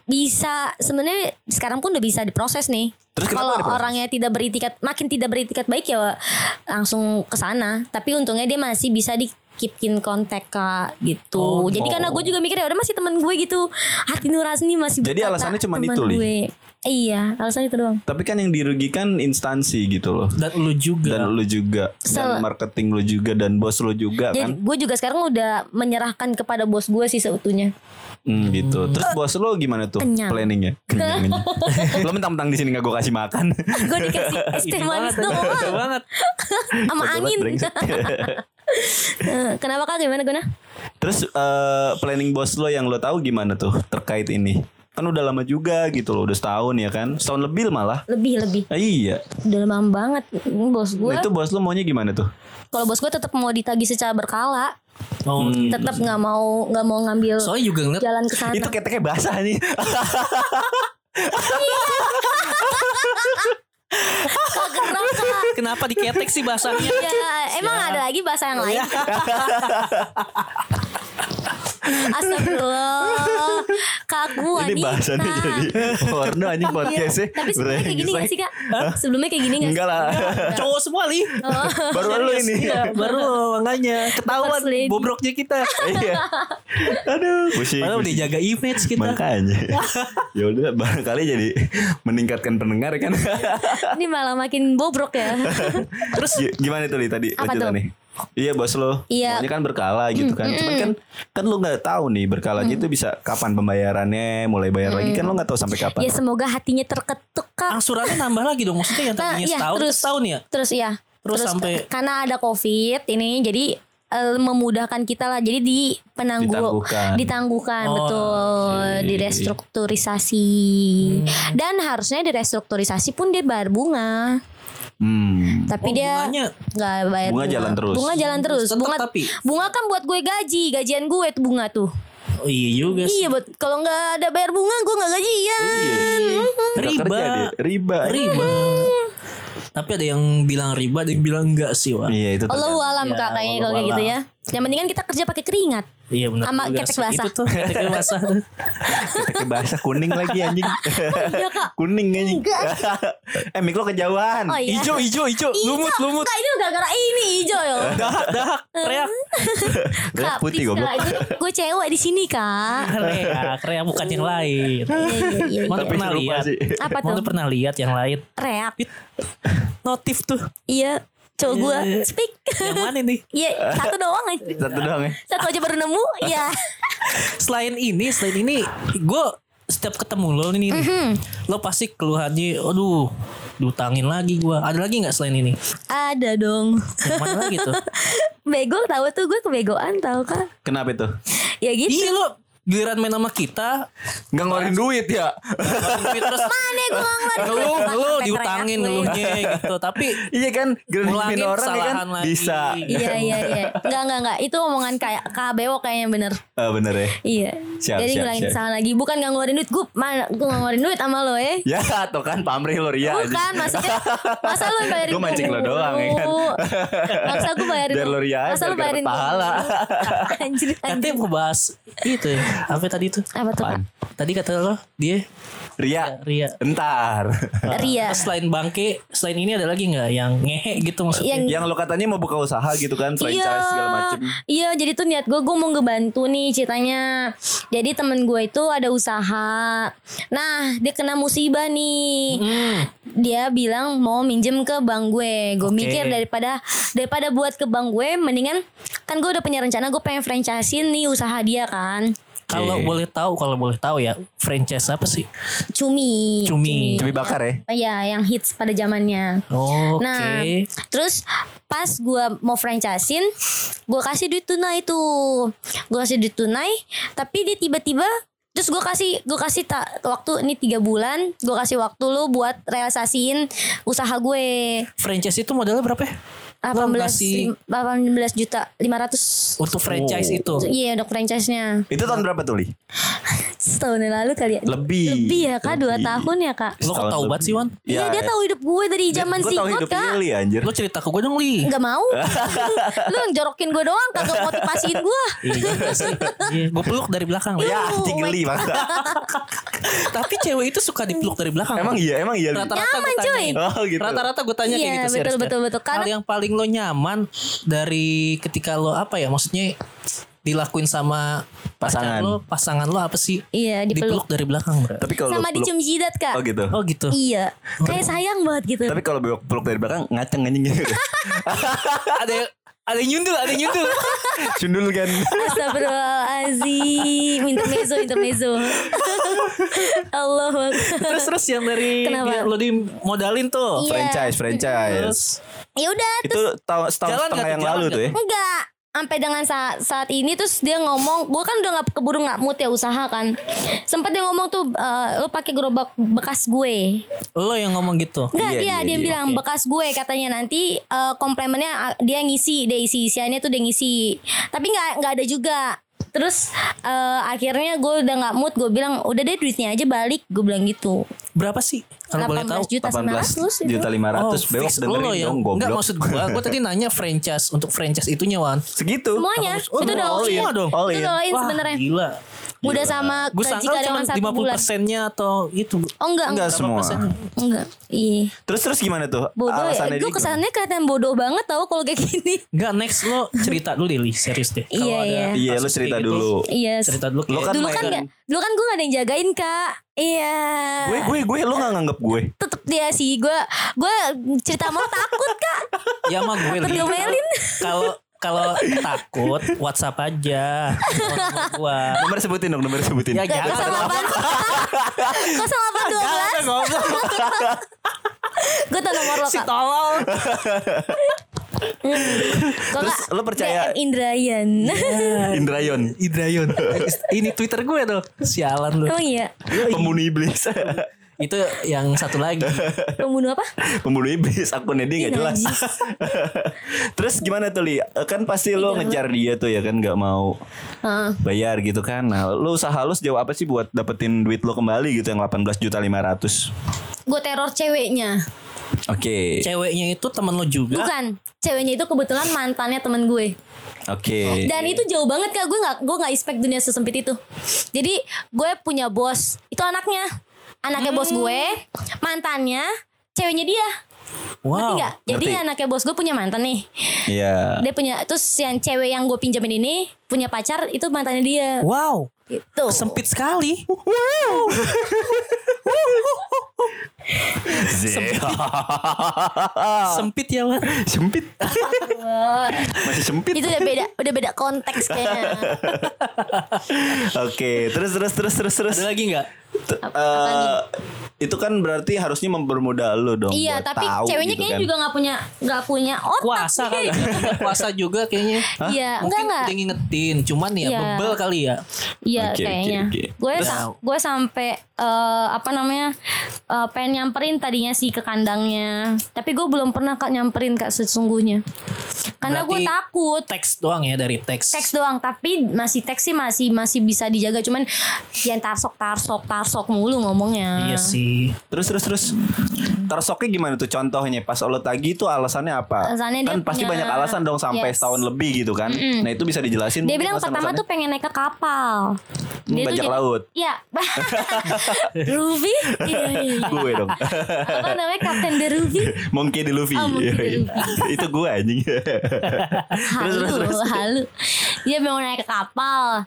Bisa sebenarnya sekarang pun udah bisa diproses nih. Terus kalau orangnya tidak beritikat makin tidak beritikat baik ya langsung ke sana. Tapi untungnya dia masih bisa di keepin kontak kak gitu. Oh, Jadi oh. karena gue juga mikir ya udah masih teman gue gitu. Hati nurani masih Jadi berkata alasannya teman itu, Li? Gue. Iya, alasan itu doang. Tapi kan yang dirugikan instansi gitu loh. Dan lu juga Dan lu juga dan Sel- marketing lu juga dan bos lu juga Jadi kan. gue juga sekarang udah menyerahkan kepada bos gue sih seutuhnya. Hmm, gitu. Terus bos lu gimana tuh Kenyang. planningnya? Kenyang. Lo mentang-mentang di sini gak gue kasih makan. gue dikasih es teh manis banget, doang Betul banget sama angin. Eh, Kenapa kak gimana Guna? Terus eh, planning bos lo yang lo tahu gimana tuh terkait ini? Kan udah lama juga gitu loh, udah setahun ya kan? Setahun lebih malah. Lebih lebih. Ah, iya. Udah lama banget Ini bos gue. Nah, itu bos lo maunya gimana tuh? Kalau bos gue tetap mau ditagih secara berkala, Oh tetap nggak mau nggak mau ngambil Soalnya juga ngeliat jalan ke sana. Itu keteknya basah nih. Kenapa diketek sih bahasanya Ya, emang ada lagi bahasa yang lain. Astagfirullah. Kak gue ini bahasanya jadi porno anjing podcastnya. Tapi sebelumnya kayak gini gak sih kak? Sebelumnya kayak gini gak sih? Enggak lah. Cowok semua li Baru lo ini. Iya, Baru makanya Ketahuan bobroknya kita Iya. Aduh, pusing. Padahal udah jaga image kita Makanya. ya udah barangkali jadi meningkatkan pendengar kan. Ini malah makin bobrok ya. Terus gi- gimana tuh Li tadi Apa tuh? Iya bos lo, Iya. maunya kan berkala gitu kan. Cuman kan kan lo nggak tahu nih berkalanya itu bisa kapan pembayarannya, mulai bayar lagi kan lo nggak tahu sampai kapan. ya semoga hatinya terketuk kak. Angsurannya nambah lagi dong Maksudnya yang Nah, tadinya iya, setahun terus. Setahun ya Terus ya. Terus sampai- karena ada covid ini jadi eh, memudahkan kita lah jadi di penangguh Ditangguhkan. ditangguhkan Oh, betul oke. direstrukturisasi dan harusnya direstrukturisasi pun dia bayar bunga Hmm. tapi Oh, dia bunganya nggak bayar Bunga jalan terus. bunga jalan terus Tetap bunga tapi. bunga kan buat gue gaji gajian gue itu bunga tuh Oh iya juga sih iya buat kalau nggak ada bayar bunga gue nggak gajian Nggak Riba. Riba. Riba Tapi ada yang bilang riba Ada yang bilang enggak sih Wak Iya itu. Allah tergantung. alam Ya, kak kayaknya kalau kayak gitu ya yang penting kan kita kerja pakai keringat. Iya benar Sama ketek basah. Itu tuh ketek basah tuh. Keteknya basah kuning lagi anjing. Iya kak. Kuning anjing. eh mik lo kejauhan. Oh iya. Ijo ijo ijo. Lumut lumut. Kak ini gara-gara ini hijau ya Dahak dahak. Reak. Reak putih goblok. Gue cewek di sini kak. Reak Reak. Bukan yang lain. Iya iya iya Mau Tapi pernah lihat. Apa Mau tuh? pernah lihat yang lain? Reak. Notif tuh. Iya Cowok Iya, gue iya. Speak. Yang mana nih Iya satu doang aja Satu doang ya. Satu aja baru nemu Iya. Selain ini Selain ini Gue Setiap ketemu lo nih Mhm. Lo pasti keluhannya Aduh Diutangin lagi gue Ada lagi gak selain ini? Ada dong. Yang mana lagi tuh? Bego tahu tuh gue kebegoan tahu kak. Kenapa itu? Ya gitu. Iya lo giliran main sama kita Nggak ngeluarin duit ya. ngeluarin duit terus Mana gue nggak ngeluarin ngeluh duit, ngeluh sampai diutangin gue. ngeluhnya gitu tapi iya kan, Ngulangin orang ya kan kesalahan lagi. bisa. Iya iya iya. Enggak enggak enggak. Itu omongan kayak KBO kayaknya bener. Ah, bener ya. Iya. Siap, Jadi siap, ngulangin siap. kesalahan lagi. Bukan nggak ngeluarin duit. Gue mana? Gue nggak ngeluarin duit sama lo ya. Ya tuh kan pamrih lo Ria. Bukan maksudnya masa lu yang bayarin Gua mancing lo doang, ya kan? Masa gue bayarin Biar lo ria Masa lu biar bayarin pahala. Anjir anjir mau bahas itu ya apa tadi itu? Apa tuh Kak? tadi kata lo dia? Ria. Ria. Entar. Ria. Selain bangke selain ini ada lagi nggak yang ngehe gitu maksudnya? Yang Yang lo katanya mau buka usaha gitu kan, franchise segala macem. Iya jadi tuh niat gue Gue mau ngebantu nih ceritanya. Jadi temen gue itu ada usaha. Nah dia kena musibah nih. Hmm. Dia bilang mau minjem ke bank gue. Gue Oke. mikir daripada Daripada buat ke bank gue Mendingan Kan gue udah punya rencana Gue pengen franchisein nih usaha dia kan kalau boleh tahu kalau boleh tahu ya franchise apa sih? Cumi. Cumi. Cumi. Bakar ya. Iya yang hits pada zamannya. Oke. Nah, terus pas gua mau franchisein, gua kasih duit tunai tuh. Gua kasih duit tunai, tapi dia tiba-tiba terus gua kasih gua kasih tak waktu ini tiga bulan gua kasih waktu lu buat realisasiin usaha gue. Franchise itu modalnya berapa ya 18 kasih- lim- 18 juta 500 untuk franchise Oh. itu Iya untuk franchise-nya Itu tahun berapa tuh, Li? Setahun yang lalu kali ya Lebih. Lebih ya kak Dua tahun ya kak lo kok tahu banget sih Wan Iya dia tahu hidup gue dari zaman Gue tau singkot hidupnya kak Li anjir. lo cerita ke gue dong li Gak mau Lu yang jorokin gue doang Kagak motivasiin gue Iya. Iya, gue peluk dari belakang. Ya, geli masa. Tapi cewek itu suka dipeluk dari belakang. Emang iya, emang iya. Rata-rata gue Nyaman, tanya. cuy. Oh, gitu. Rata-rata gue tanya kayak Iya, gitu betul, betul, betul. Hal Karena- yang paling lo nyaman dari ketika lo apa ya maksudnya dilakuin sama Pasangan. lo, pasangan lo apa sih? Iya dipeluk Dipeluk dari belakang, bro. Tapi kalau Sama peluk- dicium jidat kak Oh gitu. Oh gitu. Iya Kayak sayang banget gitu Tapi kalau peluk peluk dari belakang ngaceng anjing gitu. ada yang ada yang nyundul, ada yang nyundul. Cundul kan. Astagfirullahaladzim Intermezzo Intermezzo Allah Akbar. terus terus yang dari Kenapa? lo dimodalin tuh. Iya. franchise, franchise. Terus Ya udah Itu terus tahun setahun Jalan setengah yang lalu tuh ya. Enggak sampai dengan saat saat ini terus dia ngomong gue kan udah nggak keburu nggak mood ya usaha kan. Sempat dia ngomong tuh eh, lu pakai gerobak bekas gue. Lo yang ngomong gitu. Enggak Iya, dia iya, dia iya. bilang bekas gue katanya. Nanti eh, komplemennya ah, dia ngisi dia isi isiannya tuh dia ngisi. Tapi nggak nggak ada juga. Terus eh, akhirnya gue udah nggak mood gue bilang udah deh duitnya aja balik. Gue bilang gitu Berapa sih? Kalau boleh tahu. 18 juta 18 900 itu. juta 500 bewok fix lo dengerin yang dong Enggak maksud gua, gua tadi nanya franchise untuk franchise itunya Wan. Segitu. semuanya Oh, itu udah all in. Semua dong. All itu in. udah all in Wah, sebenarnya Gila. udah sama Gue sangka cuma dengan satu 50 bulan persennya atau itu. oh enggak Enggak enggak semua. persennya? enggak iya Terus terus gimana tuh? bodoh ya gue kesannya kelihatan bodoh banget tau kalau kayak gini Enggak next lo cerita dulu deh Li, serius deh. Kalau Iya, ada iya. Iya, lu kasus cerita gitu, dulu. iya Cerita dulu Lo kan dulu kan enggak dulu kan gue gak ada yang jagain kak iya Gue gue gue lu gak nganggap gue. tetep dia sih gue gue cerita mau takut kak Ya mah gue. Diomelin. Kalau kalau takut WhatsApp aja. Nomor gua. Nomor sebutin dong, nomor sebutin. Ya Gak jangan. kosong delapan kosong delapan dua belas Jangan goblok. gue tau nomor lo Si kak tolol. Kalau Terus lo percaya- DM Indrayan Indrayon. Idrayon. Ini Twitter gue tuh. Sialan lu. emang iya Pembunuh iblis. Itu yang satu lagi. pembunuh apa Pembunuh iblis akunnya dia gak Ih, jelas. Terus gimana tuh Li? Kan pasti lo ngejar dia tuh ya kan gak mau Heeh. bayar gitu kan. Nah, lo usaha lo sejauh apa sih buat dapetin duit lo kembali gitu yang 18 juta 500? gue teror ceweknya Oke. Ceweknya itu temen lo juga. bukan ceweknya itu kebetulan mantannya temen gue Oke. Dan itu jauh banget kak Gue gak, gue gak expect dunia sesempit itu Jadi gue punya bos Itu anaknya Anaknya bos gue Mantannya Ceweknya dia Ngerti Wow. gak? Jadi ngerti. anaknya bos gue punya mantan nih Iya. Dia punya Terus yang cewek yang gue pinjamin ini Punya pacar Itu mantannya dia Wow. Gitu Sempit sekali. Sempit ya, Wan. sempit. Masih sempit. Itu udah beda Udah beda konteks kayaknya Oke, terus terus terus terus terus. Ada lagi nggak? Apa- eh, apa itu kan berarti harusnya mempermudah lu dong. Iya, buat tapi tahu ceweknya gitu kayaknya kan. juga nggak punya nggak punya otak. Kuasa kali. Kuasa juga kayaknya. Iya, enggak Mungkin enggak. dia ngingetin, cuman ya Iya. bebel kali ya. Iya oke, kayaknya. oke. Gue Terus- sa- gue sampai eh, apa namanya eh, pengen nyamperin tadinya sih ke kandangnya, tapi gue belum pernah kak nyamperin kak sesungguhnya. Karena gue takut Teks doang ya dari teks. teks doang, tapi masih teks sih masih masih bisa dijaga, cuman yang tarsok tarsok tarsok mulu ngomongnya. Iya sih. Terus terus terus tersoknya gimana tuh contohnya pas lo tagi itu alasannya apa? Alasannya dia kan pasti punya- banyak alasan dong sampai Yes. setahun lebih gitu kan. Nah itu bisa dijelasin. Dia bilang pertama tuh pengen naik ke kapal. Hmm, bajak laut. Iya. Ruby? Gue dong. Apa namanya Kapten The Ruby? Monkey di Luffy. Oh, Monkey D. Luffy. itu gue anjing. halu, halu. Dia mau naik ke kapal.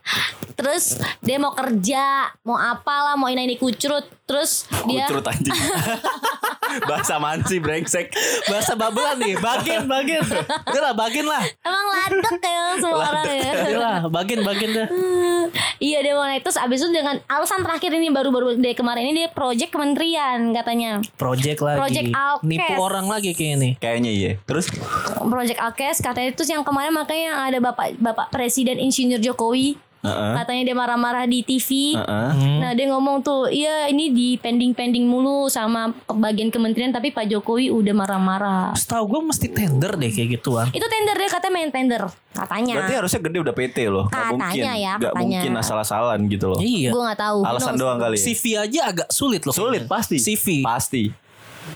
Terus dia mau kerja, mau apalah, mau ini ini kucrut. Terus dia Kucurut anjing. Bahasa man sih brengsek. Bahasa babelan nih, bagin, bagin. Udah lah, bagin lah. emang ladek ya semua orang ya. Udah lah, bagin, bagin dah. iya dia mau naik terus abis itu dengan alasan terakhir ini baru-baru dari kemarin ini dia project kementerian katanya Project lagi. Project Alkes. Nipu orang lagi kayak ini. Kayaknya iya. Terus project Alkes katanya itu yang kemarin makanya ada bapak bapak presiden insinyur Jokowi Heeh. katanya dia marah-marah di TV Heeh. Nah dia ngomong tuh Iya ini di pending-pending mulu Sama bagian kementerian Tapi Pak Jokowi udah marah-marah Setahu gue mesti tender deh kayak gituan. Itu tender dia katanya main tender Katanya Berarti harusnya gede udah PT loh. Gak Katanya mungkin. ya, Gak katanya. mungkin asal-asalan gitu loh. Iya. Gue gak tahu Alasan knows? doang kali. ya? CV aja agak sulit loh. Sulit kayaknya. pasti. CV. Pasti.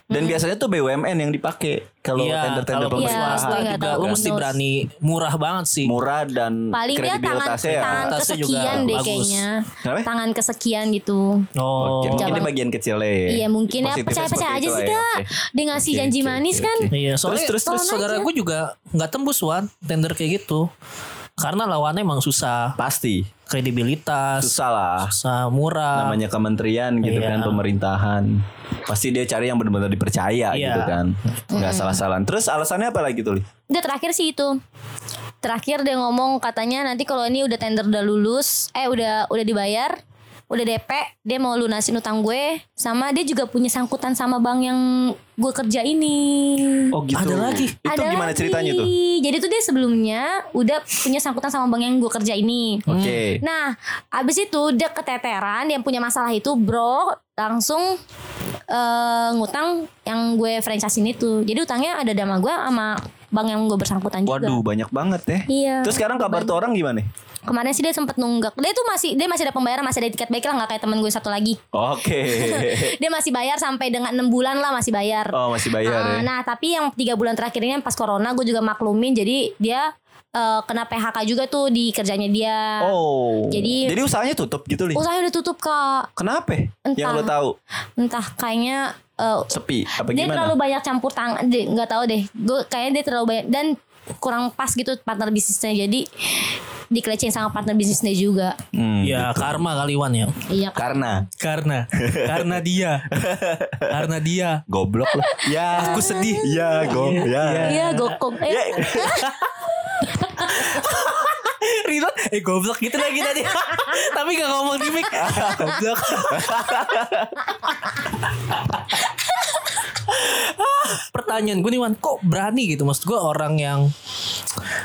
Dan biasanya tuh BUMN yang dipakai kalau Iya, tender-tender kalau Iya, swasta nggak juga lu mesti berani murah banget sih. Murah dan Paling dia tangan, kredibilitasnya ya. tangan juga kesekian deh bagus. kayaknya Kenapa? Tangan kesekian gitu Oh. Oke, mungkin Cabang. ini bagian kecilnya ya. Iya mungkin ya percaya-percaya seperti aja sih ya, kak. Dia ngasih janji manis kan. Iya, soalnya terus, terus, terus. saudara gue juga nggak tembus wan tender kayak gitu. Karena lawannya emang susah, Pasti. kredibilitas, Susah lah. susah murah. Namanya kementerian gitu Iya. kan pemerintahan. Pasti dia cari yang benar-benar dipercaya Iya. gitu kan. Nggak salah-salah. Terus alasannya apa lagi tuh? Li? Udah terakhir sih itu Terakhir dia ngomong katanya nanti kalau ini udah tender udah lulus Eh udah udah dibayar Udah DP Dia mau lunasin utang gue Sama dia juga punya sangkutan sama bank yang gue kerja ini Oh gitu. Ada lagi? Itu Ada gimana lagi. ceritanya tuh? Jadi tuh dia sebelumnya Udah punya sangkutan sama bank yang gue kerja ini Oke. Nah abis itu dia keteteran Dia punya masalah itu bro Langsung eh, ngutang yang gue franchisein itu Jadi utangnya ada nama gue sama bank yang gue bersangkutan juga Waduh banyak banget ya. Iya. Terus sekarang kabar tuh orang gimana? Kemarin sih dia sempat nunggak. Dia tuh masih dia masih ada pembayaran, masih ada tiket baik lah nggak kayak temen gue satu lagi. Oke. dia masih bayar sampai dengan enam bulan lah masih bayar. Oh masih bayar Ah, ya. Nah tapi yang tiga bulan terakhir ini pas corona gue juga maklumin jadi dia eh, kena PHK juga tuh di kerjanya dia. Oh. Jadi- Jadi usahanya tutup gitu Li. Usahanya udah tutup kak. Kenapa? Entah. Yang lo tahu Entah kayaknya eh, sepi apa dia gimana? terlalu banyak campur tangan. Nggak tahu deh. Gue kayaknya dia terlalu banyak dan kurang pas gitu partner bisnisnya. Jadi dikelecehin sama partner bisnisnya juga. Hmm, Ya karma kali wan ya. Iya. Karena Karena karena dia. karena dia. goblok lah. Ya. Aku sedih. Ya, go. Ya. Iya gokok. Eh, Ya. Ridwan eh goblok gitu lagi tadi. Tapi gak ngomong di mic. goblok. Pertanyaan gue nih Wan, kok berani gitu maksud gue orang yang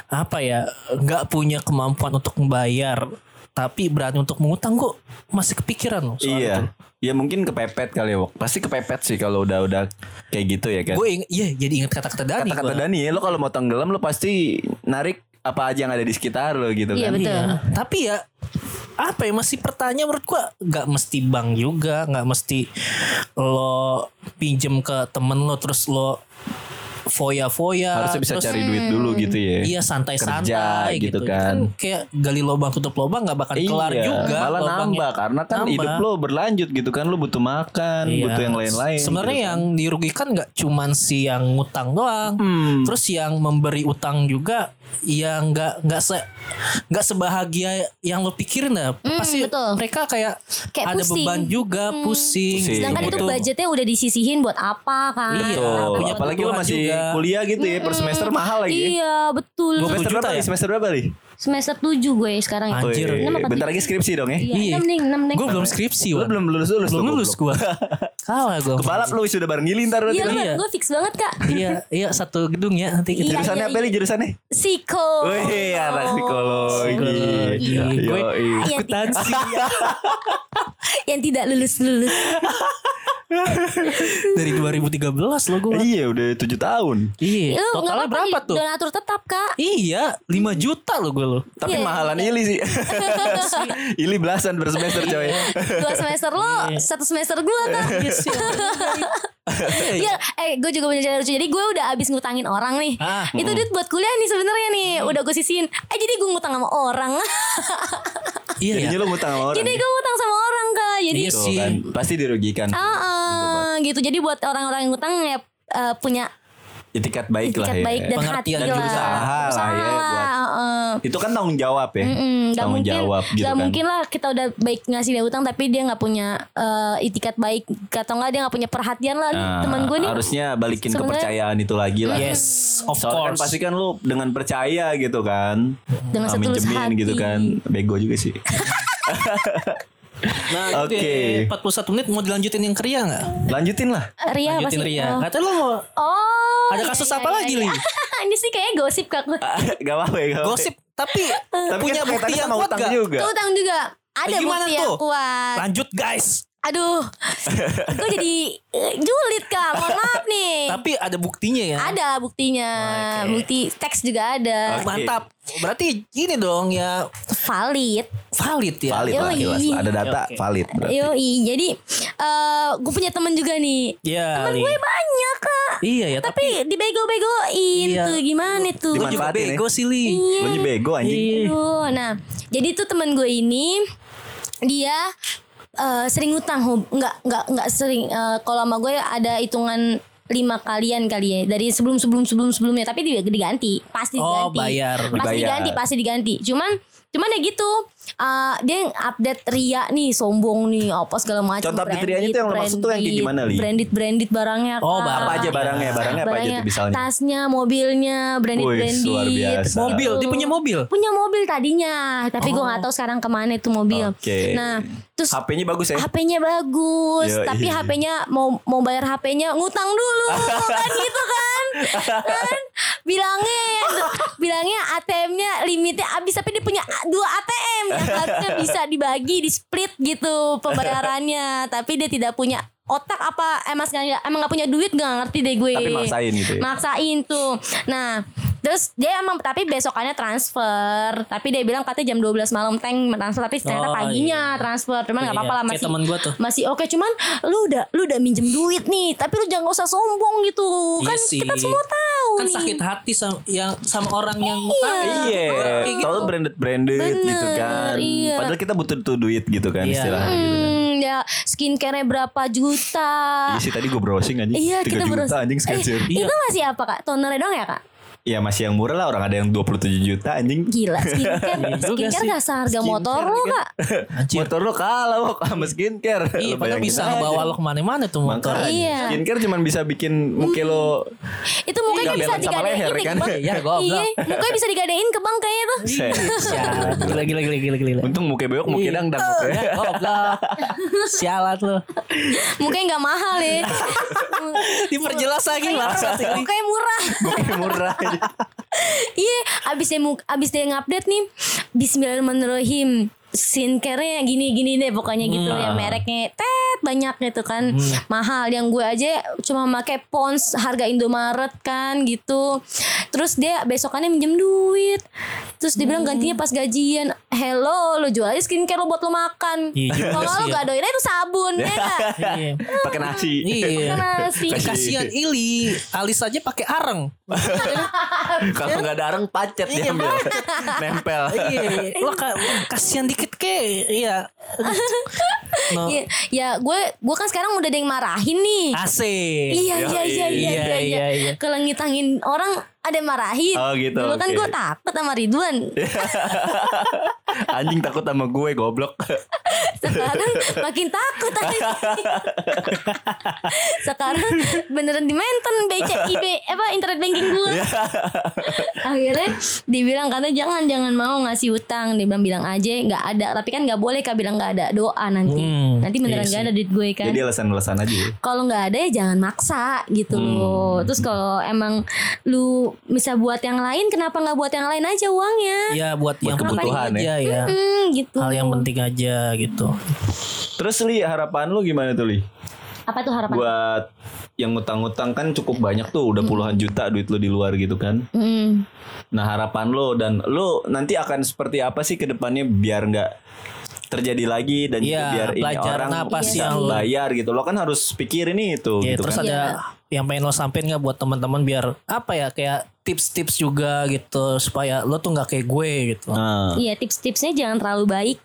apa ya nggak punya kemampuan untuk membayar tapi berani untuk mengutang gue masih kepikiran loh soal Iya. itu. Ya mungkin kepepet kali ya. Pasti kepepet sih kalau udah-udah kayak gitu ya kan. Gue iya jadi ingat kata-kata Dani. Kata-kata. Dani ya, lo kalau mau tenggelam lo pasti narik apa aja yang ada di sekitar lo gitu Iya, kan. betul. Iya. Tapi ya apa ya masih pertanyaan menurut gua nggak mesti bank juga nggak mesti lo pinjem ke temen lo terus lo foya-foya Harusnya bisa terus- cari duit dulu gitu ya. Iya santai-santai Kerja gitu, gitu Itu kan. kayak gali lubang tutup lubang nggak bakal kelar Iya, juga malah lubangnya. nambah karena kan Nambah. hidup lo berlanjut gitu kan lo butuh makan Iya. butuh yang lain-lain Sebenarnya gitu kan. yang dirugikan nggak cuman si yang ngutang doang, Hmm. terus yang memberi utang juga yang nggak nggak se nggak sebahagia yang lo pikirin dah. Pasti betul. mereka kayak, Kayak ada pusing. beban juga, pusing. Pusing. Sedangkan itu Butuh- budgetnya udah disisihin buat apa kan? Iya, Betul. apalagi lo masih juga. Kuliah gitu ya per semester mahal lagi ya. Iya betul. Semester juta berapa ya? nih? Semester berapa nih? semester 7 gue sekarang. ya. Anjir. Bentar lagi skripsi dong ya. Iya, Iya. enam nih, enam nih. Gue belum skripsi Wan. belum lulus lulus belum lulus gue. Kalah gue. Kebalap lu sudah bareng Gili ntar berarti Iya, lu Iya. gue fix banget kak. Iya, iya satu gedung ya nanti kita. Iya. Jurusannya apa nih jurusannya? Psiko. Wih, anak psikologi. Psikologi. Gue. Iya, akuntansi. Yang tidak lulus lulus. Dari 2013 lo gue. Iya, udah tujuh tahun. Iya. Lu Totalnya berapa tuh? Donatur tetap kak. Iya, 5 juta lo gue lo. Tapi Iya. mahalan Ili sih. Ili belasan per semester coy. Dua semester lo, satu semester gue kak. Iya, eh gue juga punya cerita lucu. Jadi gue udah abis ngutangin orang nih. Ah, Itu duit buat kuliah nih sebenarnya nih. Udah gue sisihin. Eh jadi gue ngutang sama orang. Iya ya. Jadinya lu ngutang sama orang. jadi gue ngutang sama orang kak. Jadi Iya Tuh sih. kan, pasti dirugikan. ah ah, gitu. Jadi buat orang-orang yang ngutang ya eh, punya Itikat baik lah itikat ya. baik dan hati Pengertian lah. juga. Usaha lah ya buat-. Itu kan tanggung jawab ya. Mm, gak tanggung mungkin, jawab gitu gak kan. mungkin lah kita udah baik ngasih dia utang tapi dia nggak punya eh, itikat baik atau enggak dia nggak punya perhatian lah nih Nah, teman gue nih harusnya balikin kepercayaan itu lagi lah. Yes, of Soalnya kan course. pasti kan lu dengan percaya gitu kan. Dengan Ah, setulus gitu hati. kan. Bego juga sih. Nah, Oke. oke. 41 menit mau dilanjutin yang Ria nggak? Lanjutin lah. Ria Lanjutin pasti Ria. oh. Kata lo mau Oh, Ada iya, kasus iya, apa iya, lagi, iya. Li? Ini sih kayaknya gosip kak Gak apa-apa ya. gak apa-apa. gosip tapi, Tapi punya kan bukti yang sama kuat utang gak? juga. Tuh utang juga Ada Eh, gimana bukti yang tuh? kuat Lanjut guys. Aduh Gue jadi eh, julid kak Mohon maaf nih Tapi ada buktinya ya. Ada buktinya Oke. Bukti teks juga ada Oke. Mantap. Berarti ini dong ya Valid valid ya. Valid lah jelas. Ada data oke. valid berarti. Yoi Jadi eh Gue punya temen juga nih Iya, Temen Li. gue banyak kak Iya ya, tapi, Tapi dibego-begoin Iya. tuh Gimana tuh gue juga ya. bego sih Li. Iya. Lu bego anjing. Iya. Aduh, nah, jadi tuh teman gue ini dia eh, sering utang, Hub. nggak nggak nggak sering. eh, kalau sama gue ada hitungan lima kalian kali ya dari sebelum sebelum sebelum sebelumnya tapi dia diganti pasti Oh, diganti bayar. pasti diganti pasti diganti cuman cuman ya gitu eh, dia update Ria nih sombong nih apa segala macam Contoh update Rianya tuh yang lo maksud tuh yang kayak gimana, Li? branded branded barangnya Oh, Kak. Apa aja barangnya? Barangnya apa aja tuh misalnya? tasnya mobilnya branded Wih, branded luar biasa. Mobil, dia punya mobil. punya mobil tadinya tapi gue nggak tahu sekarang ke mana itu mobil Oke. nah terus HP-nya bagus ya? HP-nya bagus Yoi. tapi HP-nya mau mau bayar HP-nya ngutang dulu kan gitu kan kan bilangnya bilangnya ATM-nya limitnya habis tapi dia punya dua ATM harusnya bisa dibagi di split gitu pembayarannya tapi dia tidak punya otak apa emang nggak emang nggak punya duit nggak ngerti deh gue Tapi maksain gitu ya? maksain tuh nah terus dia emang tapi besokannya transfer tapi dia bilang katanya jam 12 malam tank transfer tapi ternyata Oh, paginya transfer cuman nggak Iya, apa-apa lah kayak masih temen gua tuh. masih oke cuman lu udah lu udah minjem duit nih tapi lu jangan usah sombong gitu Iya kan sih. kita semua tahu Kan nih sakit hati sama yang sama orang yang. Iya, Kayak gitu. branded branded Bener, gitu kan. iya. Padahal kita butuh tuh duit gitu kan Iya. istilahnya. gitu kan. Hmm, ya skincare berapa juta Iya sih tadi gue browsing anjing. Iya 3 kita juta berusaha anjing skincare. Iya. Itu masih apa kak? Tonernya dong ya kak? Iya masih yang murah lah orang ada yang 27 juta anjing. Gila skincare Iya Skincare sih. gak seharga Skincare motor lo kak. Motor lo kalah kok sama skincare. Iya, padahal bisa ngebawa lo ke mana-mana tuh motor. Makanya, Iya. Skincare cuma bisa bikin muka lo Itu mukanya bisa digadein leher, nih kan? ke bank. Iya, goblok. Iya Mukanya bisa digadein ke bank kayaknya tuh. Sialan. Gila gila gila gila gila. Untung muka bewok, muka Iya. dangdang Ya, mukanya. goblok. Sialan lo. Mukanya gak mahal ya Diperjelas lagi ini. Mukanya murah Muka murah aja. Iya Abis dia, abis dia ngupdate nih Bismillahirrahmanirrahim Skincare-nya gini-gini deh Pokoknya gitu Hmm. ya Mereknya tet banyak gitu kan Mahal Yang gue aja cuma pakai Pons Harga Indomaret kan gitu Terus dia besokannya minjem duit Terus dia bilang gantinya pas gajian Hello Lo jual aja skincare lo buat lo makan Iya Kalau lo ya. gadoin aja itu sabun ya nggak? Iya. Pakai nasi. Iya. Nasi. Kasihan Ili, alis aja pakai areng. Kalau nggak ada areng pacet dia Iya, ambil. Nempel. Iya, lo ka, kasihan dikit ke, iya. No. Iya, ya gue gue kan sekarang udah ada yang marahin nih. Asik. Iya iya iya iya Iya, iya. iya, iya. Kalau ngitangin orang ada yang marahin. Oh, gitu, Dulu kan gue takut sama Ridwan. Anjing takut sama gue goblok. Sekarang makin takut aja. Sekarang beneran di maintain BC IB apa internet banking gue. Iya. Akhirnya dibilang karena jangan jangan mau ngasih utang. Dia bilang bilang aja nggak ada. Tapi kan nggak boleh kak bilang nggak ada doa nanti. Hmm, nanti beneran iya nggak sih. ada duit gue kan. Jadi alasan-alasan aja. ya. kalau nggak ada ya jangan maksa gitu Hmm. loh. Terus kalau emang lu bisa buat yang lain, kenapa nggak buat yang lain aja uangnya? Ya buat, yang kebutuhan ya. aja ya. Hmm, gitu. Hal yang penting aja gitu. Terus Li harapan lu gimana tuh Li? Apa tuh harapan? Buat yang ngutang-ngutang kan cukup banyak tuh udah puluhan juta duit lu di luar gitu kan. Hmm. Nah harapan lo dan lo nanti akan seperti apa sih ke depannya biar nggak terjadi lagi dan juga Iya, biar ini orang apa sih bisa yang lo- bayar gitu. Lo kan harus pikirin itu Ya, gitu terus kan. ada Iya. yang pengen lo sampein nggak buat teman-teman biar apa ya kayak tips-tips juga gitu supaya lo tuh nggak kayak gue gitu. Nah, Iya tips-tipsnya jangan terlalu baik.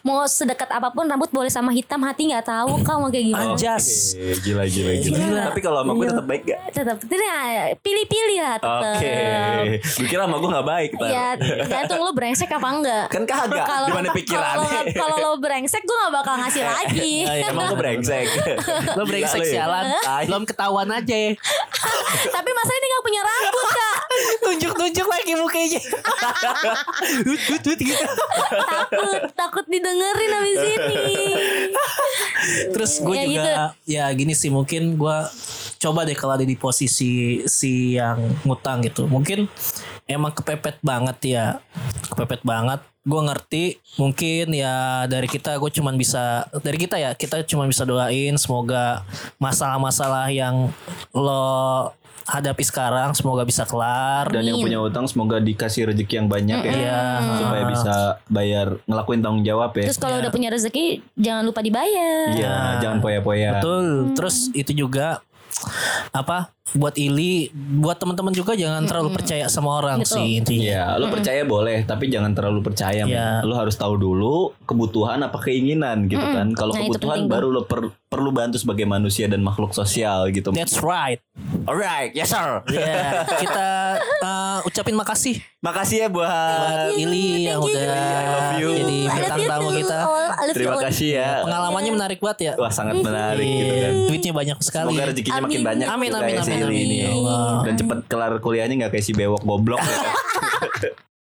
Mau sedekat apa pun rambut boleh sama hitam hati nggak tahu kau mau kayak gimana. Anjas. Oke, gila gila gila. Gila. Tapi kalau sama gue Iya. tetap baik gak? Tetap tidak pilih-pilih lah tetap. Oke. Gue kira sama gue gak baik. Tar. Ya gantung lu brengsek apa enggak. Kan kagak. Kalau Gimana pikirannya? kalau- Kalau lo brengsek gue gak bakal ngasih lagi. Iya, Emang gue brengsek. Lo brengsek ya. sialan. Belum ketahuan aja. Tapi masalahnya dia gak punya rambut. Tunjuk-tunjuk lagi mukanya. Hut, hut, hut, gitu. takut takut didengerin habis ini. Terus gue Ya, juga gitu. ya gini sih mungkin gue coba deh kalau ada di posisi si yang ngutang gitu. Mungkin emang kepepet banget ya. Kepepet banget. Gue ngerti mungkin ya dari kita gue cuman bisa dari kita ya kita cuma bisa doain semoga masalah-masalah yang lo hadapi sekarang semoga bisa kelar. Dan yang Amin. punya utang semoga dikasih rezeki yang banyak ya. Iya. Supaya bisa bayar ngelakuin tanggung jawab ya. Terus kalau udah punya rezeki jangan lupa dibayar. Iya, jangan poya-poya. Betul. Terus itu juga apa buat Ili, buat teman-teman juga jangan terlalu percaya sama orang Betul. sih intinya. Iya, lo percaya boleh, tapi jangan terlalu percaya. Iya. men. Lo harus tahu dulu kebutuhan apa keinginan gitu kan. Kalau Nah, kebutuhan baru lo per- perlu bantu sebagai manusia dan makhluk sosial gitu. That's right. Alright, yes sir. Ya, kita uh, ucapin makasih Makasih ya buat buat Ili yang udah I love you. jadi bintang tamu kita. You Terima kasih ya. Pengalamannya menarik banget ya. Wah sangat menarik gitu kan. Duitnya banyak sekali. Semoga rezekinya makin banyak. Amin, gitu amin, si amin, sendiri ini ya ya Dan cepet kelar kuliahnya nggak kayak si bewok goblok. Ya.